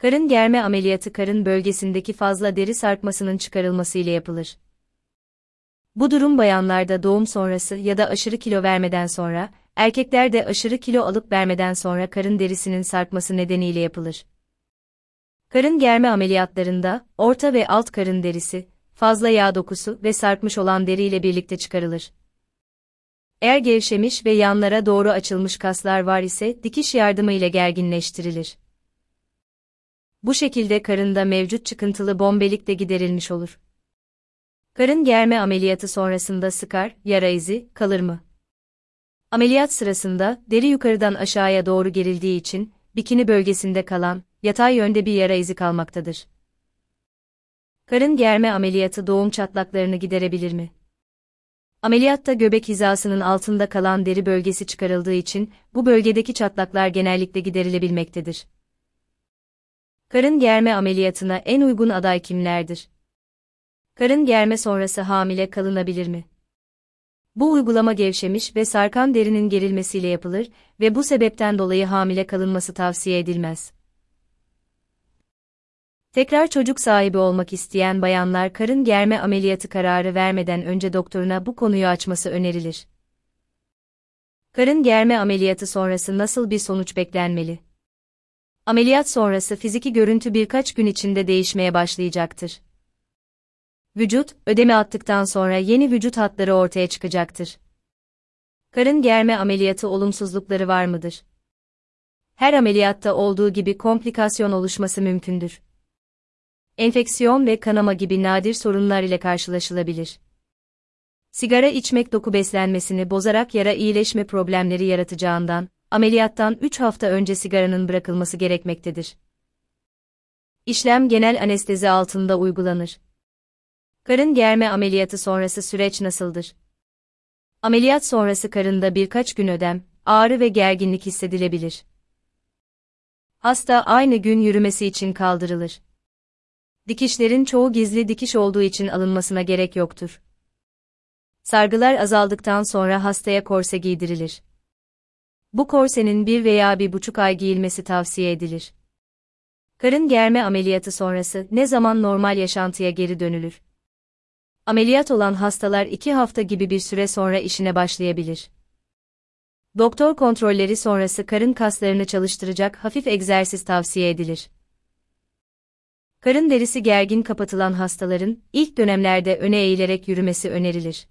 Karın germe ameliyatı karın bölgesindeki fazla deri sarkmasının çıkarılması ile yapılır. Bu durum bayanlarda doğum sonrası ya da aşırı kilo vermeden sonra, erkeklerde aşırı kilo alıp vermeden sonra karın derisinin sarkması nedeniyle yapılır. Karın germe ameliyatlarında, orta ve alt karın derisi, fazla yağ dokusu ve sarkmış olan deri ile birlikte çıkarılır. Eğer gevşemiş ve yanlara doğru açılmış kaslar var ise dikiş yardımı ile gerginleştirilir. Bu şekilde karında mevcut çıkıntılı bombelik de giderilmiş olur. Karın germe ameliyatı sonrasında sıkar, yara izi, kalır mı? Ameliyat sırasında, deri yukarıdan aşağıya doğru gerildiği için, bikini bölgesinde kalan, yatay yönde bir yara izi kalmaktadır. Karın germe ameliyatı doğum çatlaklarını giderebilir mi? Ameliyatta göbek hizasının altında kalan deri bölgesi çıkarıldığı için, bu bölgedeki çatlaklar genellikle giderilebilmektedir. Karın germe ameliyatına en uygun aday kimlerdir? Karın germe sonrası hamile kalınabilir mi? Bu uygulama gevşemiş ve sarkan derinin gerilmesiyle yapılır ve bu sebepten dolayı hamile kalınması tavsiye edilmez. Tekrar çocuk sahibi olmak isteyen bayanlar karın germe ameliyatı kararı vermeden önce doktoruna bu konuyu açması önerilir. Karın germe ameliyatı sonrası nasıl bir sonuç beklenmeli? Ameliyat sonrası fiziki görüntü birkaç gün içinde değişmeye başlayacaktır. Vücut, ödeme attıktan sonra yeni vücut hatları ortaya çıkacaktır. Karın germe ameliyatı olumsuzlukları var mıdır? Her ameliyatta olduğu gibi komplikasyon oluşması mümkündür. Enfeksiyon ve kanama gibi nadir sorunlar ile karşılaşılabilir. Sigara içmek doku beslenmesini bozarak yara iyileşme problemleri yaratacağından, ameliyattan 3 hafta önce sigaranın bırakılması gerekmektedir. İşlem genel anestezi altında uygulanır. Karın germe ameliyatı sonrası süreç nasıldır? Ameliyat sonrası karında birkaç gün ödem, ağrı ve gerginlik hissedilebilir. Hasta aynı gün yürümesi için kaldırılır. Dikişlerin çoğu gizli dikiş olduğu için alınmasına gerek yoktur. Sargılar azaldıktan sonra hastaya korse giydirilir. Bu korsenin bir veya bir buçuk ay giyilmesi tavsiye edilir. Karın germe ameliyatı sonrası ne zaman normal yaşantıya geri dönülür? Ameliyat olan hastalar iki hafta gibi bir süre sonra işine başlayabilir. Doktor kontrolleri sonrası karın kaslarını çalıştıracak hafif egzersiz tavsiye edilir. Karın derisi gergin kapatılan hastaların ilk dönemlerde öne eğilerek yürümesi önerilir.